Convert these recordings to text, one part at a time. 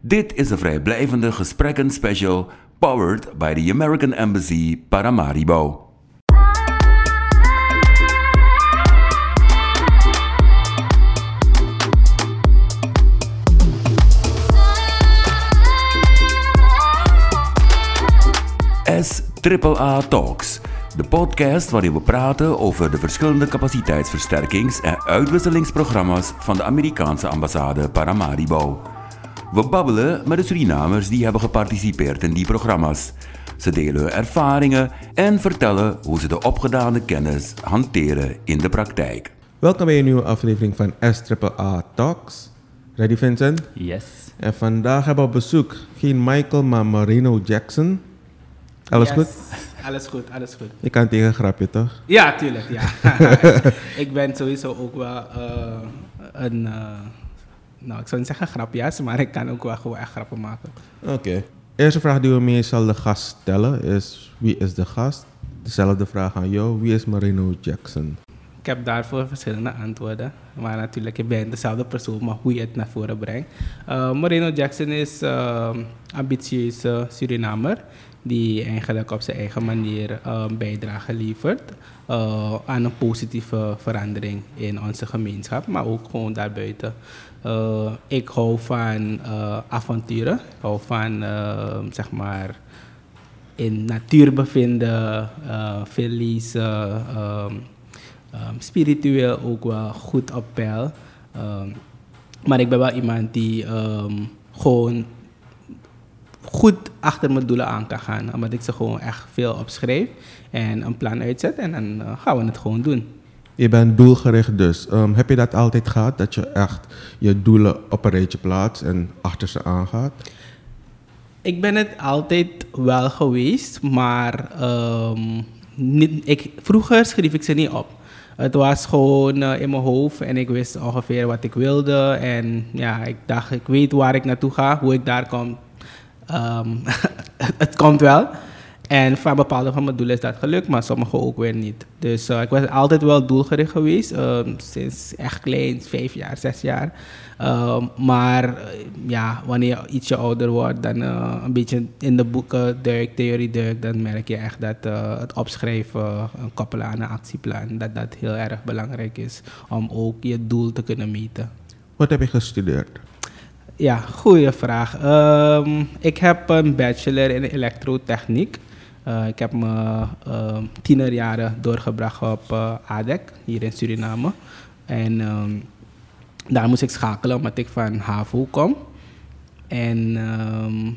Dit is een vrijblijvende gesprekken special powered by the American Embassy Paramaribo. S AAA Talks, de podcast waarin we praten over de verschillende capaciteitsversterkings- en uitwisselingsprogramma's van de Amerikaanse ambassade Paramaribo. We babbelen met de Surinamers die hebben geparticipeerd in die programma's. Ze delen hun ervaringen en vertellen hoe ze de opgedane kennis hanteren in de praktijk. Welkom bij een nieuwe aflevering van SAAA Talks. Ready Vincent? Yes. En vandaag hebben we op bezoek geen Michael, maar Marino Jackson. Alles Yes. goed? Alles goed, alles goed. Je kan tegen een grapje toch? Ja, tuurlijk, ja. ik ben sowieso ook wel eh, een, eh, nou ik zou niet zeggen grapjas, maar ik kan ook wel gewoon echt grappen maken. Oké. Eerste vraag die we meestal de gast stellen is: wie is de gast? Dezelfde vraag aan jou: wie is Marino Jackson? Ik heb daarvoor verschillende antwoorden. Maar natuurlijk, je bent dezelfde persoon, maar hoe je het naar voren brengt. Eh Moreno Jackson is eh, ambitieuze Surinamer. Die eigenlijk op zijn eigen manier eh, bijdrage levert aan een positieve verandering in onze gemeenschap. Maar ook gewoon daarbuiten. Eh, ik hou van eh, avonturen. Ik hou van, eh, zeg maar, in natuur bevinden, eh, veel ehm, ehm, spiritueel ook wel goed op peil. Maar ik ben wel iemand die gewoon goed achter mijn doelen aan kan gaan. Omdat ik ze gewoon echt veel opschrijf en een plan uitzet en dan gaan we het gewoon doen. Je bent doelgericht dus. Ehm, heb je dat altijd gehad? Dat je echt je doelen op een rijtje plaatst en achter ze aangaat? Ik ben het altijd wel geweest, maar ehm, ik, vroeger schreef ik ze niet op. Het was gewoon eh, in mijn hoofd en ik wist ongeveer wat ik wilde. En ja, ik dacht, ik weet waar ik naartoe ga, hoe ik daar kom. Ehm, het komt wel. En van bepaalde van mijn doelen is dat gelukt, maar sommige ook weer niet. Dus eh, ik was altijd wel doelgericht geweest, ehm, sinds echt klein, vijf jaar, zes jaar. Ehm, maar eh, ja, wanneer je ietsje ouder wordt, dan eh, een beetje in de boeken duikt, theorie duikt, dan merk je echt dat het opschrijven, koppelen aan een actieplan, dat dat heel erg belangrijk is om ook je doel te kunnen meten. Wat heb je gestudeerd? Ja, goede vraag. Ehm, ik heb een bachelor in elektrotechniek. Eh, ik heb mijn ehm, tienerjaren doorgebracht op eh, ADEC, hier in Suriname. En ehm, daar moest ik schakelen omdat ik van HAVO kom. En ehm,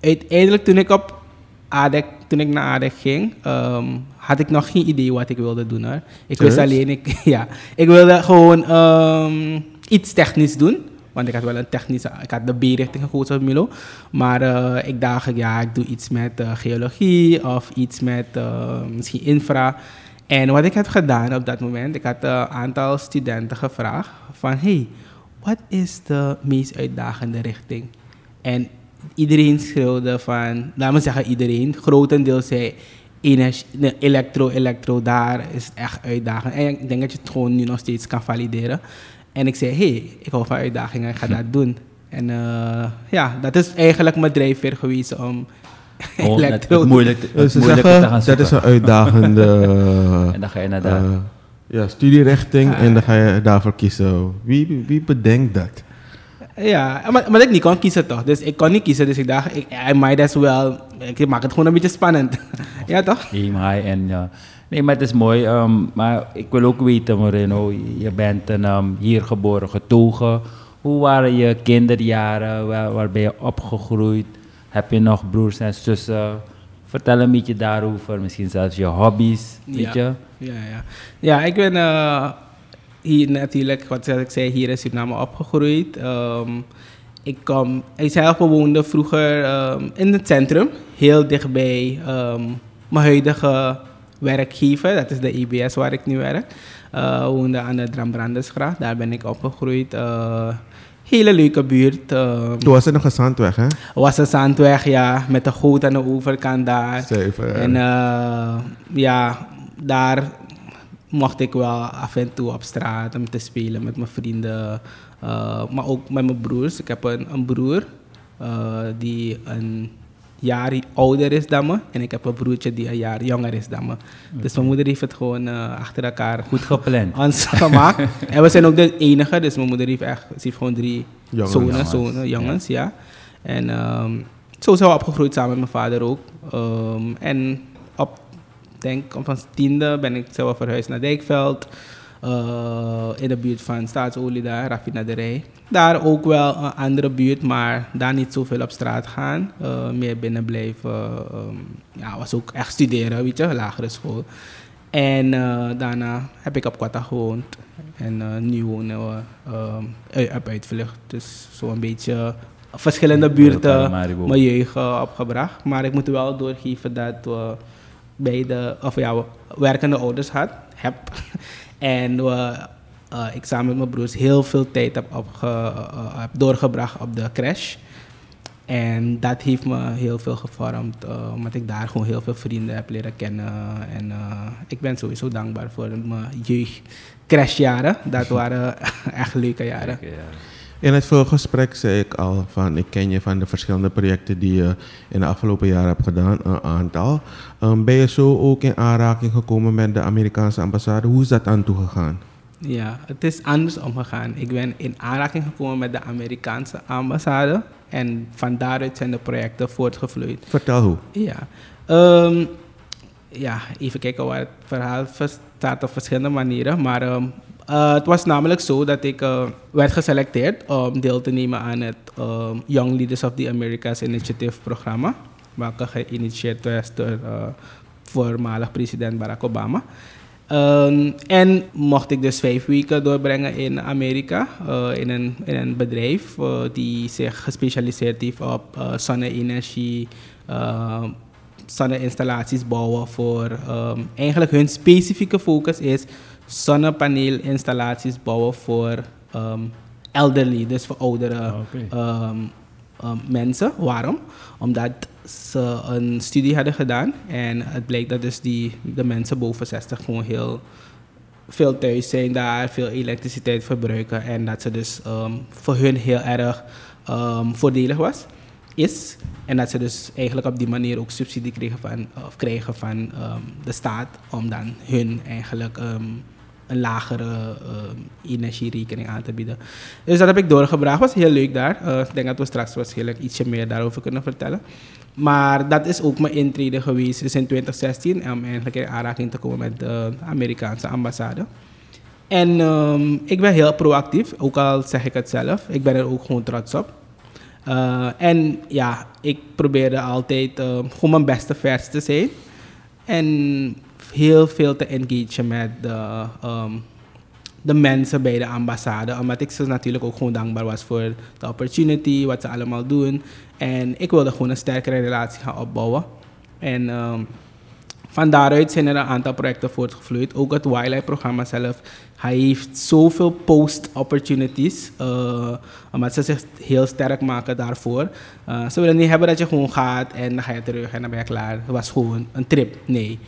uiteindelijk toen ik op ADEC, toen ik naar ADEC ging, had ik nog geen idee wat ik wilde doen hoor. Ik wist alleen, ik, ja, ik wilde gewoon iets technisch doen. Want ik had wel een technische, ik had de B-richting gekozen op Milo. Maar eh, ik dacht, ja, ik doe iets met eh, geologie of iets met eh, misschien infra. En wat ik heb gedaan op dat moment, ik had een aantal studenten gevraagd van, hey, wat is de meest uitdagende richting? En iedereen schreeuwde van, laat me zeggen iedereen, grotendeels zei, elektro, elektro, daar is echt uitdagend. En ik denk dat je het gewoon nu nog steeds kan valideren. En ik zei, hé, hey, ik hou van uitdagingen, ik ga dat doen. En eh, ja, dat is eigenlijk mijn drijfveer geweest om Gewoon het, het moeilijk, het Dus ze moeilijke te zeggen, gaan dat is zoeken. een uitdagende En dan ga je naar daar. eh, ja, studierichting Ah. en dan ga je daarvoor kiezen. Wie, wie- bedenkt dat? Ja, maar, maar ik niet kon kiezen toch. Dus ik kon niet kiezen, dus ik dacht, ik, I might as well, ik maak het gewoon een beetje spannend. ja toch? Aim high en ja. Nee, maar het is mooi. ehm, maar ik wil ook weten, Moreno, je bent een, ehm, hier geboren, getogen. Hoe waren je kinderjaren? Waar, waar ben je opgegroeid? Heb je nog broers en zussen? Vertel een beetje daarover. Misschien zelfs je hobby's, weet Ja. je? Ja, ja. ja ik ben eh, hier natuurlijk, wat ik zei, hier in Suriname opgegroeid. Ehm, ik, kom, ik zelf woonde vroeger in het centrum, heel dichtbij mijn huidige werkgever, dat is de IBS waar ik nu werk. Eh woonde aan de Drambrandesgracht, daar ben ik opgegroeid. Eh, hele leuke buurt. ehm, Toen was het nog een zandweg, hè? was een zandweg, ja, met de goot aan de overkant daar. Zeven. En eh, ja, daar mocht ik wel af en toe op straat om te spelen met mijn vrienden. maar ook met mijn broers. Ik heb een, een broer die een jaar ouder is dan me. En ik heb een broertje die een jaar jonger is dan me. Dus mijn moeder heeft het gewoon eh, achter elkaar Goed gepland. ons gemaakt. en we zijn ook de enige, dus mijn moeder heeft echt, ze heeft gewoon drie Jongens. zonen, Jongens, zonen, jongens, ja. En ehm, zo zijn we opgegroeid samen met mijn vader ook. Ehm, en op, denk op ons tiende ben ik zelf verhuisd naar Dijkveld. Eh, in de buurt van Staatsolie daar, raffinaderij. Daar ook wel een andere buurt, maar daar niet zoveel op straat gaan. eh, meer binnen blijven. ehm, ja, was ook echt studeren, weet je, lagere school. En eh, daarna heb ik op Quetta gewoond. En nu wonen we ehm, op Uitvlucht. Dus zo'n beetje verschillende buurten mijn jeugd opgebracht. Maar ik moet wel doorgeven dat we beide, of ja, we werkende ouders had, heb. En we, eh, ik samen met mijn broers heel veel tijd heb, opge, eh, heb doorgebracht op de crash. En dat heeft me heel veel gevormd, eh, omdat ik daar gewoon heel veel vrienden heb leren kennen. En ik ben sowieso dankbaar voor mijn jeugd crashjaren. Dat waren echt leuke jaren. Ja. In het voorgesprek zei ik al van ik ken je van de verschillende projecten die je in de afgelopen jaren hebt gedaan, een aantal. Ehm, ben je zo ook in aanraking gekomen met de Amerikaanse ambassade? Hoe is dat aan toe gegaan? Ja, het is anders omgegaan. Ik ben in aanraking gekomen met de Amerikaanse ambassade. En van daaruit zijn de projecten voortgevloeid. Vertel hoe. Ja. Ehm, ja, even kijken waar het verhaal staat op verschillende manieren. Maar ehm, eh, het was namelijk zo dat ik eh, werd geselecteerd om deel te nemen aan het ehm, Young Leaders of the Americas Initiative programma. Welke geïnitieerd was door eh, voormalig president Barack Obama. Ehm, en mocht ik dus vijf weken doorbrengen in Amerika, eh, in, een, in een bedrijf die zich gespecialiseerd heeft op zonne-energie, eh, zonne-installaties bouwen voor. ehm, eigenlijk hun specifieke focus is zonnepaneelinstallaties bouwen voor ehm, elderly, dus voor oudere Oké. ehm, ehm, mensen. Waarom? Omdat ze een studie hadden gedaan en het bleek dat dus die, de mensen boven 60 gewoon heel veel thuis zijn daar, veel elektriciteit verbruiken en dat ze dus voor hun heel erg voordelig was, is. En dat ze dus eigenlijk op die manier ook subsidie kregen van, of krijgen van de staat om dan hun eigenlijk een lagere ehm, energierekening aan te bieden. Dus dat heb ik doorgebracht. was heel leuk daar. Eh, ik denk dat we straks waarschijnlijk ietsje meer daarover kunnen vertellen. Maar dat is ook mijn intrede geweest dus in 2016 om eigenlijk in aanraking te komen met de Amerikaanse ambassade. En ehm, ik ben heel proactief, ook al zeg ik het zelf. Ik ben er ook gewoon trots op. Eh, en ja, ik probeerde altijd ehm, gewoon mijn beste vers te zijn. En heel veel te engagen met de, ehm, de mensen bij de ambassade. Omdat ik ze natuurlijk ook gewoon dankbaar was voor de opportunity, wat ze allemaal doen. En ik wilde gewoon een sterkere relatie gaan opbouwen. En ehm, van daaruit zijn er een aantal projecten voortgevloeid. Ook het Wildlife-programma zelf. Hij heeft zoveel post-opportunities. eh, omdat ze zich heel sterk maken daarvoor. Eh, ze willen niet hebben dat je gewoon gaat en dan ga je terug en dan ben je klaar. Het was gewoon een trip. Nee.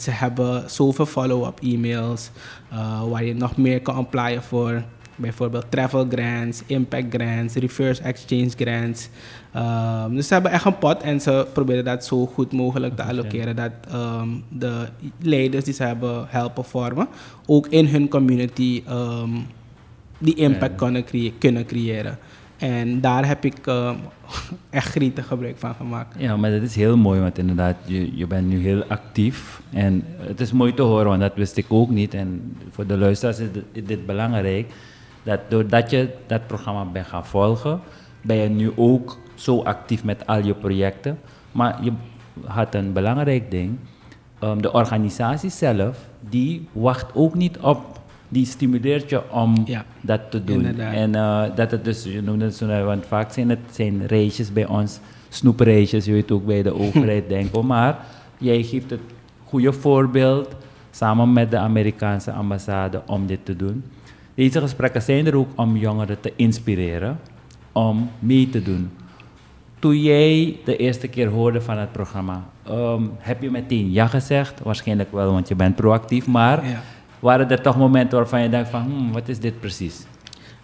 Ze hebben zoveel follow-up e-mails. eh, waar je nog meer kan applyen voor. Bijvoorbeeld travel grants, impact grants, reverse exchange grants. Ehm, dus ze hebben echt een pot en ze proberen dat zo goed mogelijk te allokeren. Dat ehm, de leiders die ze hebben helpen vormen, ook in hun community ehm, die impact kunnen, crea- kunnen creëren. En daar heb ik ehm, echt gretig gebruik van gemaakt. Ja, maar dat is heel mooi, want inderdaad, je, je bent nu heel actief. En het is mooi te horen, want dat wist ik ook niet. En voor de luisteraars is dit, dit belangrijk. Dat doordat je dat programma bent gaan volgen, ben je nu ook zo actief met al je projecten. Maar je had een belangrijk ding. Ehm, de organisatie zelf, die wacht ook niet op. Die stimuleert je om Ja, dat te doen. inderdaad. En eh, dat het dus, je noemde het zo, nou, want vaak zijn het zijn races bij ons, snoepreisjes, je weet ook bij de overheid denken. Maar jij geeft het goede voorbeeld samen met de Amerikaanse ambassade om dit te doen. Deze gesprekken zijn er ook om jongeren te inspireren om mee te doen. Toen jij de eerste keer hoorde van het programma, ehm, heb je meteen ja gezegd? Waarschijnlijk wel, want je bent proactief, maar Ja. Waren er toch momenten waarvan je denkt van, hmm, wat is dit precies?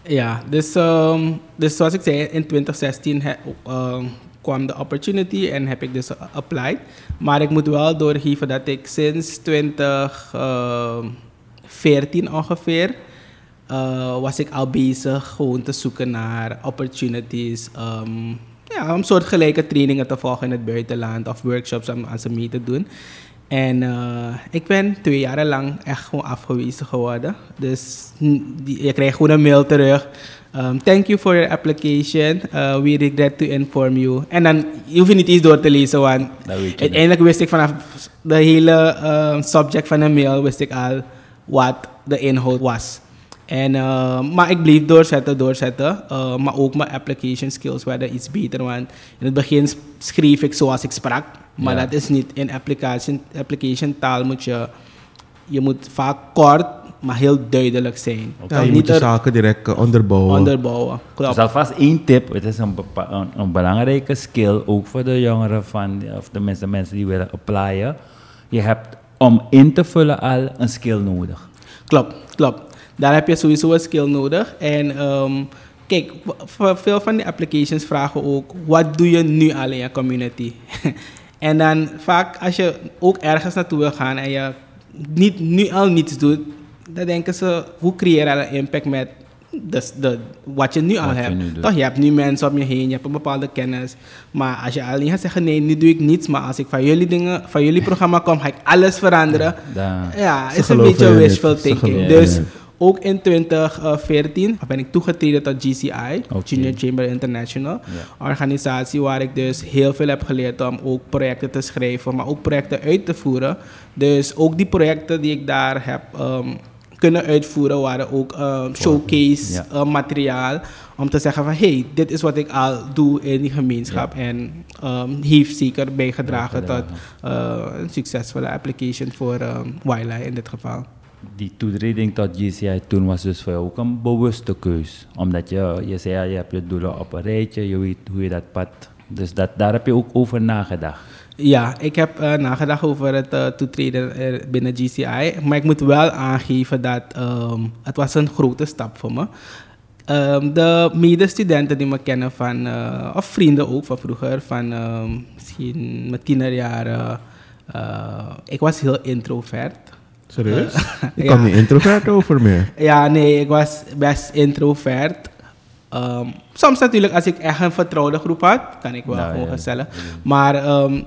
Ja, dus, ehm, dus zoals ik zei, in 2016 he- ehm, kwam de opportunity en heb ik dus applied. Maar ik moet wel doorgeven dat ik sinds 2014 ongeveer eh, was ik al bezig gewoon te zoeken naar opportunities. ehm, ja, om soortgelijke trainingen te volgen in het buitenland of workshops om aan ze mee te doen. En eh, ik ben twee jaar lang echt gewoon afgewezen geworden. Dus mm, die- je krijgt gewoon een mail terug. Um, thank you for your application. Uh, we regret to inform you. En dan je hoeft je niet eens door te lezen, want uiteindelijk wist ik vanaf de hele eh, subject van de mail wist ik al wat de inhoud was. En, eh, maar ik bleef doorzetten, doorzetten. Eh, maar ook mijn application skills werden iets beter. Want in het begin schreef ik zoals ik sprak. Maar Ja. dat is niet in application, application taal moet je... Je moet vaak kort, maar heel duidelijk zijn. Ja, je niet moet de er zaken direct eh, onderbouwen. onderbouwen. Klopt. Dus alvast één tip, het is een, een, een belangrijke skill, ook voor de jongeren van, of de mensen, mensen die willen applyen. Je hebt om in te vullen al een skill nodig. Klopt, klopt. Daar heb je sowieso een skill nodig. En ehm, kijk, veel van die applications vragen ook, wat doe je nu al in je community? en dan vaak als je ook ergens naartoe wil gaan en je niet, nu al niets doet, dan denken ze, hoe creëer je een impact met de, de, wat je nu al je hebt. nu. Toch, je hebt nu mensen om je heen, je hebt een bepaalde kennis. Maar als je alleen gaat zeggen, nee, nu doe ik niets. Maar als ik van jullie dingen, van jullie programma kom, ga ik alles veranderen. Ja, Ze is een beetje wishful thinking. Dus ook in 2014 ben ik toegetreden tot GCI. Junior Chamber International. Organisatie waar ik dus heel veel heb geleerd om ook projecten te schrijven, maar ook projecten uit te voeren. Dus ook die projecten die ik daar heb ehm, kunnen uitvoeren waren ook ehm, showcase Ja. eh, materiaal. Om te zeggen van, hey, dit is wat ik al doe in die gemeenschap. En ehm, heeft zeker bijgedragen tot eh, een succesvolle application voor um, Wildlife in dit geval. Die toetreding tot GCI toen was dus voor jou ook een bewuste keus. Omdat je, je zei, ja, je hebt je doelen op een rijtje, je weet hoe je dat pad... Dus dat, daar heb je ook over nagedacht. Ja, ik heb eh, nagedacht over het eh, toetreden er binnen GCI. Maar ik moet wel aangeven dat ehm, het was een grote stap voor me. Ehm, de medestudenten die me kennen van, eh, of vrienden ook van vroeger, van ehm, misschien mijn tienerjaren. eh, ik was heel introvert. Serieus? Eh, Ik ja. kan niet introvert over meer. Ja, nee, ik was best introvert. Ehm, soms natuurlijk, als ik echt een vertrouwde groep had, kan ik wel Nou, gewoon ja. gezellig. Maar ehm,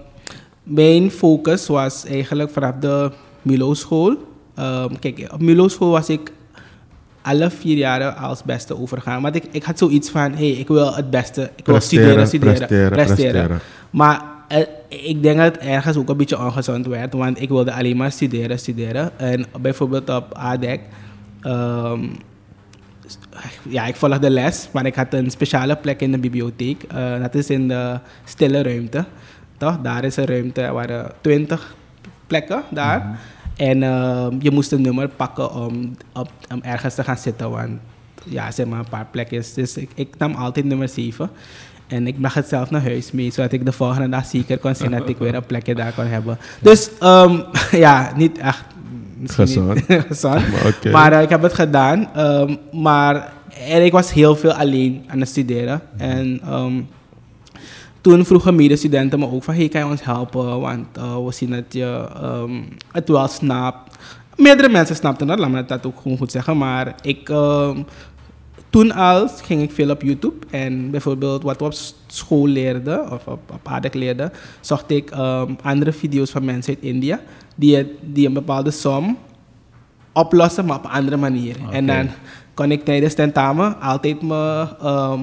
mijn focus was eigenlijk vanaf de Milo-school. Ehm, kijk, op Milo-school was ik alle vier jaren als beste overgaan. Want ik, ik had zoiets van, hey, ik wil het beste. Ik wil studeren, studeren, presteren, presteren. maar eh, ik denk dat het ergens ook een beetje ongezond werd, want ik wilde alleen maar studeren, studeren. En bijvoorbeeld op ADEC, ehm, s- ja, ik volgde les, maar ik had een speciale plek in de bibliotheek. Eh, dat is in de stille ruimte. Toch? Daar is een ruimte, er waren twintig plekken daar. En ehm, je moest een nummer pakken om, op, om ergens te gaan zitten, want ja, zeg maar een paar plekjes. Dus ik, ik nam altijd nummer 7. En ik bracht het zelf naar huis mee, zodat ik de volgende dag zeker kon zien dat ik weer een plekje daar kon hebben. Dus ehm, ja, niet echt Gezond. Maar. Maar eh, ik heb het gedaan. ehm, maar en ik was heel veel alleen aan het studeren. En ehm, toen vroegen medestudenten me ook van... Hey, kan je ons helpen? Want eh, we zien dat je het wel snapt. Meerdere mensen snapten dat, laat me dat ook gewoon goed zeggen. Maar ik... toen al ging ik veel op YouTube. En bijvoorbeeld wat we op school leerden, of op, op ADEC leerden, zocht ik ehm, andere video's van mensen uit India. Die, het- die een bepaalde som oplossen, maar op een andere manier. En dan kon ik tijdens tentamen altijd mijn ehm,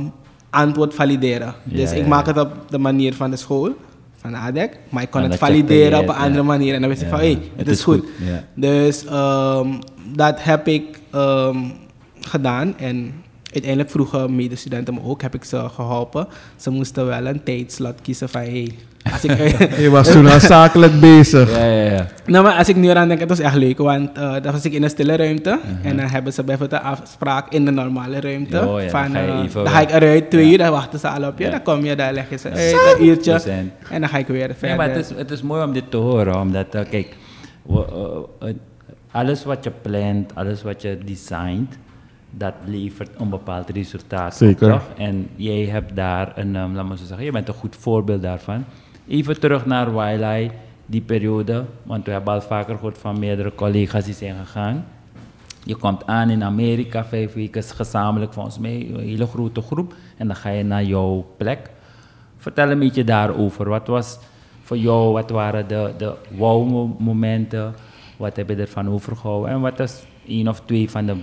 antwoord valideren. Dus ik ja, maak ja. het op de manier van de school, van de ADEC. Maar ik kon En het valideren op een andere manier. En dan wist ik van, hé, hey, het, is goed. Dus ehm, dat heb ik gedaan. En uiteindelijk vroegen medestudenten me ook, heb ik ze geholpen. Ze moesten wel een tijdslot kiezen van, hey, als ik... Je was toen al zakelijk bezig. Ja, ja, ja. nou, maar als ik nu eraan denk, het was echt leuk. Want eh dan was ik in een stille ruimte. En dan hebben ze bijvoorbeeld een afspraak in de normale ruimte. Oh, ja, dan van, ga je eh, even dan ga ik eruit, twee Ja. uur, dan wachten ze al op je. Ja. Dan kom je, daar leg je ze uit, een uurtje. En dan ga ik weer verder. maar het is, het is mooi om dit te horen, omdat, eh, kijk, eh, eh, alles wat je plant, alles wat je designt, dat levert een bepaald resultaat. op, Zeker. toch? En jij hebt daar een, um, laat maar zo zeggen, je bent een goed voorbeeld daarvan. Even terug naar Wailai, die periode, want we hebben al vaker gehoord van meerdere collega's die zijn gegaan. Je komt aan in Amerika, vijf weken gezamenlijk volgens mij, een hele grote groep. En dan ga je naar jouw plek. Vertel een beetje daarover. Wat was voor jou, wat waren de, de wow-momenten? Wat heb je ervan overgehouden? En wat is één of twee van de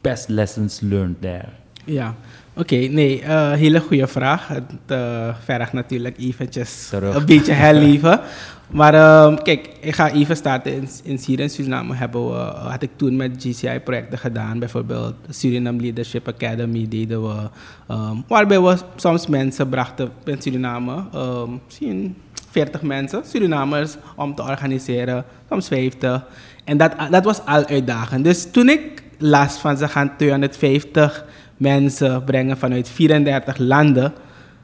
best lessons learned there? Ja, oké. nee, eh, hele goede vraag. Het eh, vergt natuurlijk eventjes Terug. een beetje herleven. maar ehm, kijk, ik ga even starten in, in Syrië en Suriname. Hebben we, had ik toen met GCI-projecten gedaan. Bijvoorbeeld Suriname Leadership Academy deden we. ehm, waarbij we soms mensen brachten in Suriname. ehm, misschien 40 mensen, Surinamers, om te organiseren. Soms 50. En dat, dat was al uitdagend. Dus toen ik las van ze gaan 250 mensen brengen vanuit 34 landen,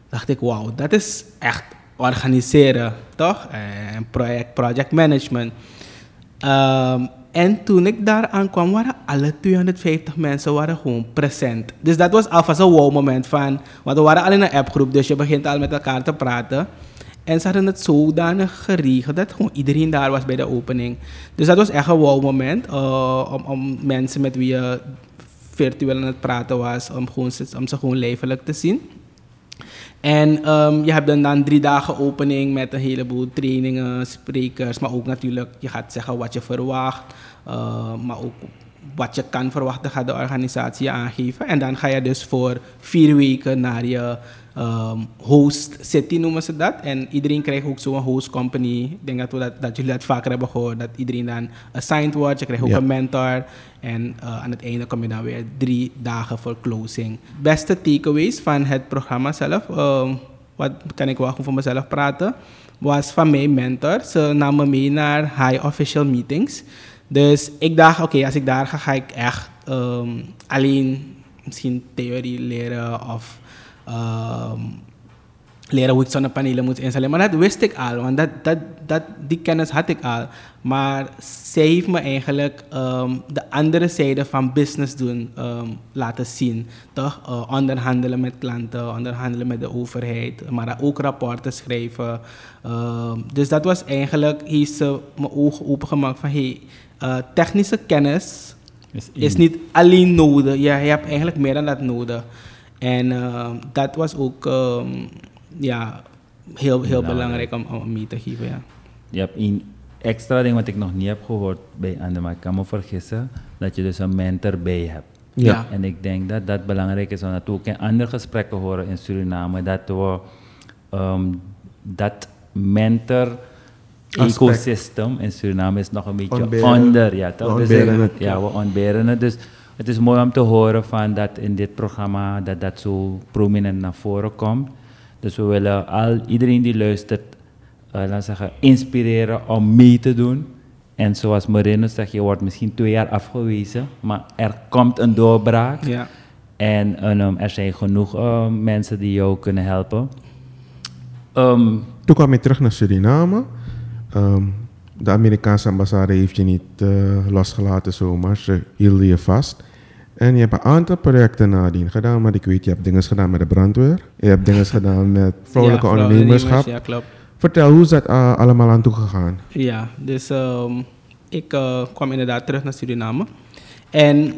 dacht ik, wauw, dat is echt organiseren, toch? En project, project management. Ehm, en toen ik daar aankwam, waren alle 250 mensen waren gewoon present. Dus dat was alvast een wow moment van, want we waren al in een appgroep, dus je begint al met elkaar te praten. En ze hadden het zodanig geregeld dat gewoon iedereen daar was bij de opening. Dus dat was echt een wow moment eh, om, om mensen met wie je virtueel aan het praten was, om, gewoon, om ze gewoon lijfelijk te zien. En ehm, je hebt dan, dan drie dagen opening met een heleboel trainingen, sprekers, maar ook natuurlijk, je gaat zeggen wat je verwacht, eh, maar ook wat je kan verwachten gaat de organisatie aangeven. En dan ga je dus voor vier weken naar je ehm, host city noemen ze dat. En iedereen krijgt ook zo'n host company. Ik denk dat, we dat, dat jullie dat vaker hebben gehoord, dat iedereen dan assigned wordt. Je krijgt ook Ja. een mentor. En eh, aan het einde kom je dan weer drie dagen voor closing. Beste takeaways van het programma zelf, ehm, wat kan ik wel gewoon voor mezelf praten, was van mijn mentor. Ze nam me mee naar high official meetings. Dus ik dacht, oké, als ik daar ga, ga ik echt ehm, alleen misschien theorie leren of ehm, leren hoe ik zonnepanelen moet instellen. Maar dat wist ik al, want dat, dat, dat, die kennis had ik al. Maar zij heeft me eigenlijk ehm, de andere zijde van business doen ehm, laten zien. Toch? Eh, onderhandelen met klanten, onderhandelen met de overheid, maar ook rapporten schrijven. Dus dat was eigenlijk, heeft ze mijn ogen opengemaakt van hey, eh, technische kennis is niet alleen nodig. Ja, je hebt eigenlijk meer dan dat nodig. En dat was ook ehm, ja, heel, heel belangrijk om, om mee te geven. Ja. Je hebt een extra ding wat ik nog niet heb gehoord bij anderen, maar ik kan me vergissen dat je dus een mentor bij je hebt. Ja. En ik denk dat dat belangrijk is, omdat we ook in andere gesprekken horen in Suriname, dat we ehm, dat mentor ecosystem in Suriname is nog een beetje Ontberen. onder. Ja, toch? We Dus, ontberen het. ja, we ontberen het. Dus het is mooi om te horen van dat in dit programma dat dat zo prominent naar voren komt. Dus we willen al, iedereen die luistert, eh, laten we zeggen, inspireren om mee te doen. En zoals Moreno zegt, je wordt misschien twee jaar afgewezen, maar er komt een doorbraak. Ja. En ehm, er zijn genoeg eh, mensen die jou kunnen helpen. Ehm, Toen kwam je terug naar Suriname. Ehm, de Amerikaanse ambassade heeft je niet eh, losgelaten zomaar. Ze hielden je vast. En je hebt een aantal projecten nadien gedaan. Maar ik weet, je hebt dingen gedaan met de brandweer. Je hebt dingen gedaan met vrouwelijke Ja, ondernemerschap. Ja, klopt. Vertel, hoe is dat eh, allemaal aan toe gegaan? Ja, dus ehm, ik eh, kwam inderdaad terug naar Suriname. En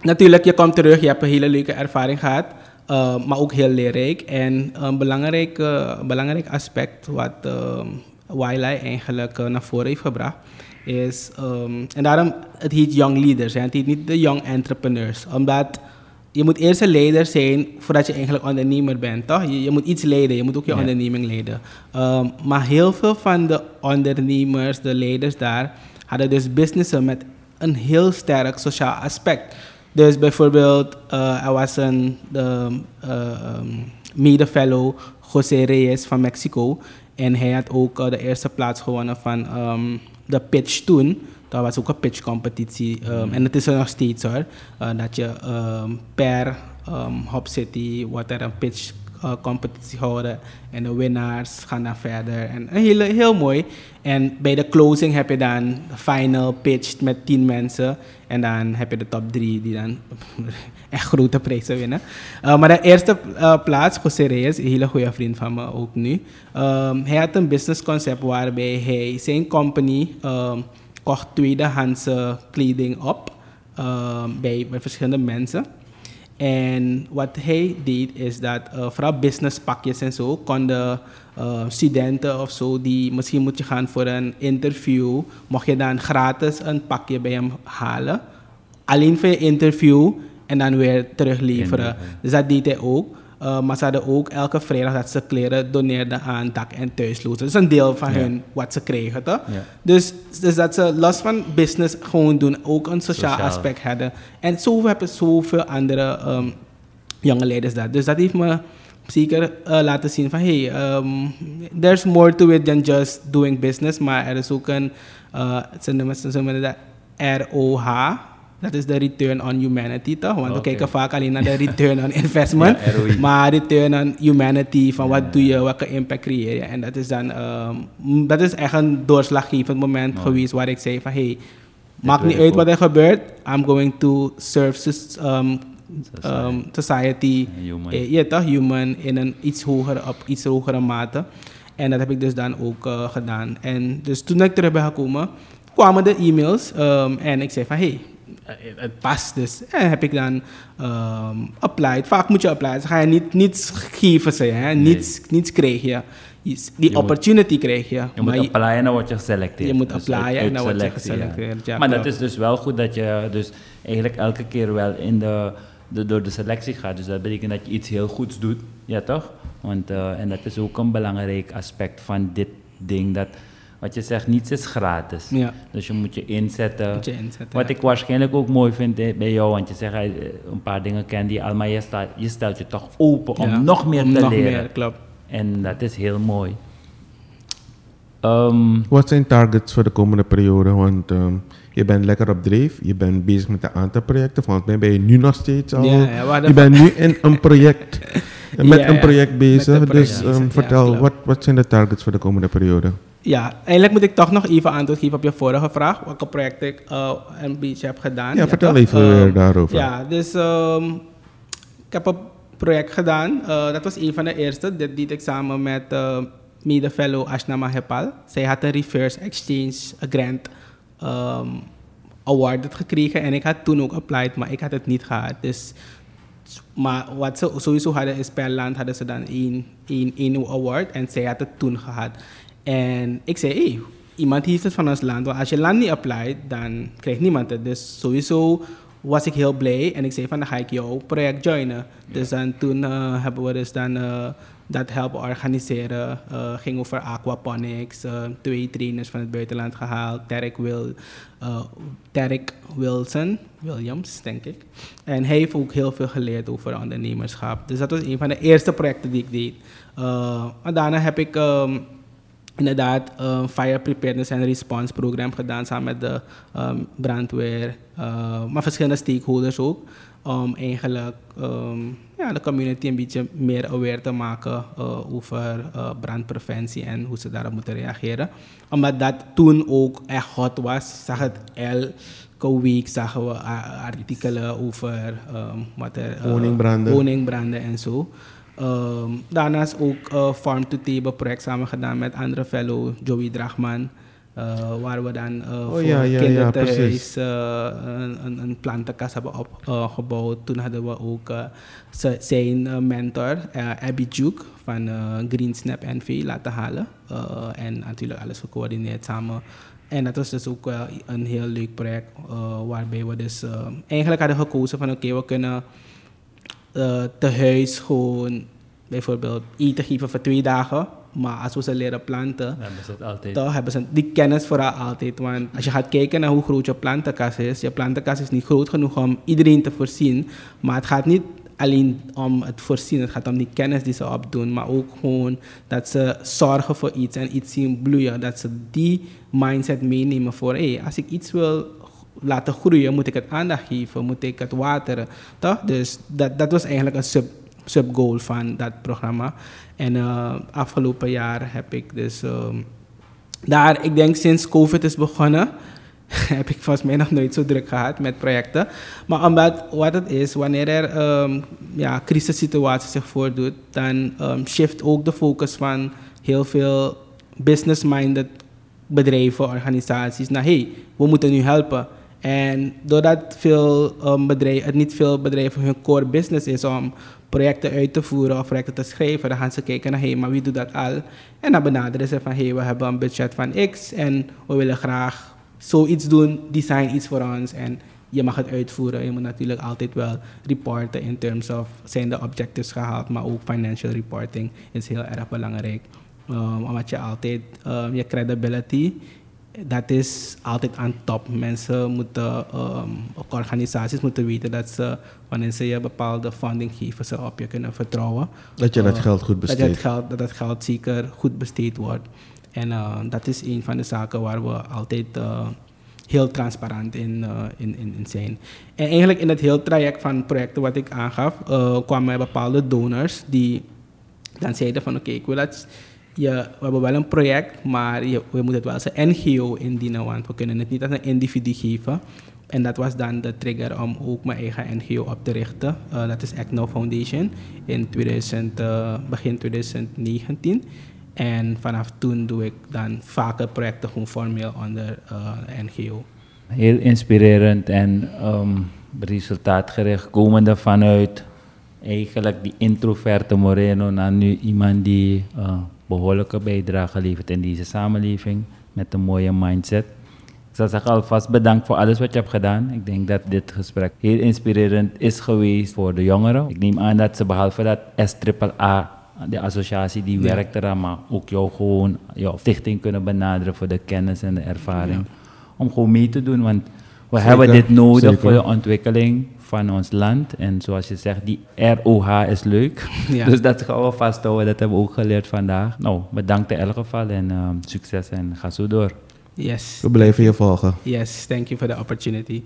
natuurlijk, je komt terug, je hebt een hele leuke ervaring gehad, eh, maar ook heel leerrijk. En een belangrijk, een belangrijk aspect wat uh, Wailai eigenlijk eh, naar voren heeft gebracht, is, ehm, en daarom, het heet Young Leaders, hè, het heet niet de Young Entrepreneurs, omdat je moet eerst een leider zijn voordat je eigenlijk ondernemer bent, toch? Je, je moet iets leiden, je moet ook je Ja. onderneming leiden. Ehm, maar heel veel van de ondernemers, de leiders daar, hadden dus businessen met een heel sterk sociaal aspect. Dus bijvoorbeeld, eh, er was een de, eh, ehm, mede-fellow José Reyes van Mexico. En hij had ook eh, de eerste plaats gewonnen van ehm, de pitch toen. Dat was ook een pitchcompetitie. Um, En het is er nog steeds hoor. Uh, dat je um, per Hop City wordt er een pitch uh, competitie houden. En de winnaars gaan dan verder. En heel, heel mooi. En bij de closing heb je dan de final pitch met tien mensen. En dan heb je de top drie die dan echt grote prijzen winnen. Uh, maar de eerste uh, plaats, José Reyes, een hele goede vriend van me ook nu. Um, hij had een business concept waarbij hij zijn company um, kocht tweedehandse kleding op. Um, bij, bij verschillende mensen. En wat hij deed is dat uh, vooral businesspakjes en zo konden uh, studenten of zo die misschien moet je gaan voor een interview, mocht je dan gratis een pakje bij hem halen. Alleen voor je interview en dan weer terugleveren. Dus dat deed hij ook. Uh, maar ze hadden ook elke vrijdag dat ze kleren doneerden aan dak- en thuislozen. Dat is een deel van Ja. hun wat ze kregen, toch? Ja. Dus, dus dat ze los van business gewoon doen, ook een sociaal, Sociaal. aspect hadden. En zo hebben zoveel andere ehm, jonge leiders dat. Dus dat heeft me zeker eh, laten zien van hey, ehm, there's more to it than just doing business. Maar er is ook een, eh, ze noemen ze noemen dat ROH. Dat is de return on humanity toch? Want we kijken vaak alleen naar de return on investment. Ja, ROI. Maar return on humanity, van wat doe je, welke impact creëer je. En dat is dan, dat is echt een doorslaggevend moment geweest waar ik zei van hey, maakt niet uit wat er gebeurt. I'm going to serve um, um, society, Human. eh, ja toch, human, in een iets hogere, op iets hogere mate. En dat heb ik dus dan ook eh, gedaan. En dus toen ik terug ben gekomen, kwamen de e-mails um, en ik zei van hey, het past dus. En heb ik dan um, applied. Vaak moet je applyen. Dus ga je niet, niets geven, ze, hè? Niets, niets krijg je. Die Je moet- opportunity krijg je. Je moet applyen en dan word je geselecteerd. Je moet Dus applyen en dan word je ja. geselecteerd, ja, maar dat is dus wel goed dat je dus eigenlijk elke keer wel in de, de, door de selectie gaat. Dus dat betekent dat je iets heel goeds doet. Ja, toch? Want, eh, en dat is ook een belangrijk aspect van dit ding. Dat, wat je zegt, niets is gratis. Ja. Dus je moet je inzetten. Moet je inzetten, Wat ja. ik waarschijnlijk ook mooi vind eh, bij jou, want je zegt eh, een paar dingen ken die al, maar je, staat, je stelt je toch open om Ja, nog meer om te nog leren. meer, klopt. En dat is heel mooi. Ehm, Wat zijn targets voor de komende periode? Want ehm, je bent lekker op dreef, je bent bezig met een aantal projecten. Volgens mij ben je nu nog steeds al. Je bent nu in een project, met Ja, een ja, project bezig. met een project dus bezig, ehm, vertel, wat, wat zijn de targets voor de komende periode? Ja, eigenlijk moet ik toch nog even antwoord geven op je vorige vraag. Welke projecten ik eh, een beetje heb gedaan. Ja, vertel toch? even Ehm, daarover. Ja, dus ehm, ik heb een project gedaan. Eh, dat was een van de eerste. Dat deed ik samen met eh mede-fellow Ashna Mahepal. Zij had een reverse exchange grant ehm, award gekregen. En ik had toen ook applied, maar ik had het niet gehad. Dus maar wat ze sowieso hadden is per land hadden ze dan één, één, één award en zij had het toen gehad. En ik zei, hey, iemand heeft het van ons land. Want als je land niet applied, dan krijgt niemand het. Dus sowieso was ik heel blij en ik zei van dan ga ik jouw project joinen. Dus dan toen eh, hebben we dus dan eh, dat helpen organiseren. Eh ging over aquaponics. twee trainers van het buitenland gehaald. Tarek, Wil, Tarek Wilson, Williams denk ik. En hij heeft ook heel veel geleerd over ondernemerschap. Dus dat was een van de eerste projecten die ik deed. En daarna heb ik ehm, inderdaad een fire preparedness en response program gedaan samen met de ehm, brandweer, eh, maar verschillende stakeholders ook. Om eigenlijk ehm, ja, de community een beetje meer aware te maken eh, over eh, brandpreventie en hoe ze daarop moeten reageren. Omdat dat toen ook echt hot was, zag het elke week zagen we artikelen over ehm, wat er, eh, Woningbranden. woningbranden en zo. Ehm, daarnaast ook eh, Farm to Table project samen gedaan met andere fellow Joey Drachman. eh, waar we dan eh, voor ja, kinderthuis eh, een, een, een plantenkast hebben opgebouwd. Toen hadden we ook zijn mentor, Abby Duke van Green Snap NV laten halen. En natuurlijk alles gecoördineerd samen. En dat was dus ook wel een heel leuk project. waarbij we dus eh, eigenlijk hadden gekozen van oké, we kunnen eh te huis gewoon bijvoorbeeld eten geven voor twee dagen. Maar als we ze leren planten, dan is het altijd. dan hebben ze die kennis vooral altijd. Want als je gaat kijken naar hoe groot je plantenkast is, je plantenkast is niet groot genoeg om iedereen te voorzien. Maar het gaat niet alleen om het voorzien, het gaat om die kennis die ze opdoen. Maar ook gewoon dat ze zorgen voor iets en iets zien bloeien. Dat ze die mindset meenemen voor, hé, als ik iets wil laten groeien, moet ik het aandacht geven, moet ik het wateren. Toch? Dus dat, dat was eigenlijk een sub subgoal van dat programma. En uh, afgelopen jaar heb ik dus um, daar, ik denk sinds COVID is begonnen, heb ik volgens mij nog nooit zo druk gehad met projecten. Maar omdat wat het is, wanneer er um, ja, crisissituatie zich voordoet, dan um, shift ook de focus van heel veel business-minded bedrijven, organisaties naar hey, we moeten nu helpen. En doordat veel, um, bedrijven, het niet veel bedrijven hun core business is om projecten uit te voeren of projecten te schrijven, dan gaan ze kijken naar hé, hey, maar wie doet dat al? En dan benaderen ze van hey, we hebben een budget van X en we willen graag zoiets doen, design iets voor ons en je mag het uitvoeren. Je moet natuurlijk altijd wel reporten in terms of zijn de objectives gehaald, maar ook financial reporting is heel erg belangrijk. Um, omdat je altijd um, je credibility dat is altijd aan top. Mensen moeten, um, ook organisaties moeten weten dat ze, wanneer ze je bepaalde funding geven, ze op je kunnen vertrouwen. Dat je dat uh, geld goed besteedt. Dat, het geld, dat het geld zeker goed besteed wordt. En uh, dat is een van de zaken waar we altijd uh, heel transparant in, in, in, in, zijn. En eigenlijk in het hele traject van projecten wat ik aangaf, kwamen bepaalde donors die dan zeiden van oké, okay, ik wil dat we hebben wel een project, maar we moeten het wel als een NGO indienen, want we kunnen het niet als een individu geven. En dat was dan de trigger om ook mijn eigen NGO op te richten. Uh, dat is ACNO Foundation in 2000, uh, begin 2019. En vanaf toen doe ik dan vaker projecten gewoon formeel onder uh, NGO. Heel inspirerend en um, resultaatgericht, komende vanuit eigenlijk die introverte Moreno naar nu iemand die behoorlijke bijdrage levert in deze samenleving met een mooie mindset. Ik zal zeggen alvast bedankt voor alles wat je hebt gedaan. Ik denk dat dit gesprek heel inspirerend is geweest voor de jongeren. Ik neem aan dat ze behalve dat SAAA, de associatie die ja. werkt eraan, maar ook jou gewoon, jouw stichting kunnen benaderen voor de kennis en de ervaring. Ja. Om gewoon mee te doen, want we Zeker. hebben dit nodig Zeker. voor de ontwikkeling van ons land. En zoals je zegt, die ROH is leuk. Ja. dus dat gaan we vasthouden. Dat hebben we ook geleerd vandaag. Nou, bedankt in elk geval en um, succes en ga zo door. Yes. We blijven je volgen. Yes, thank you for the opportunity.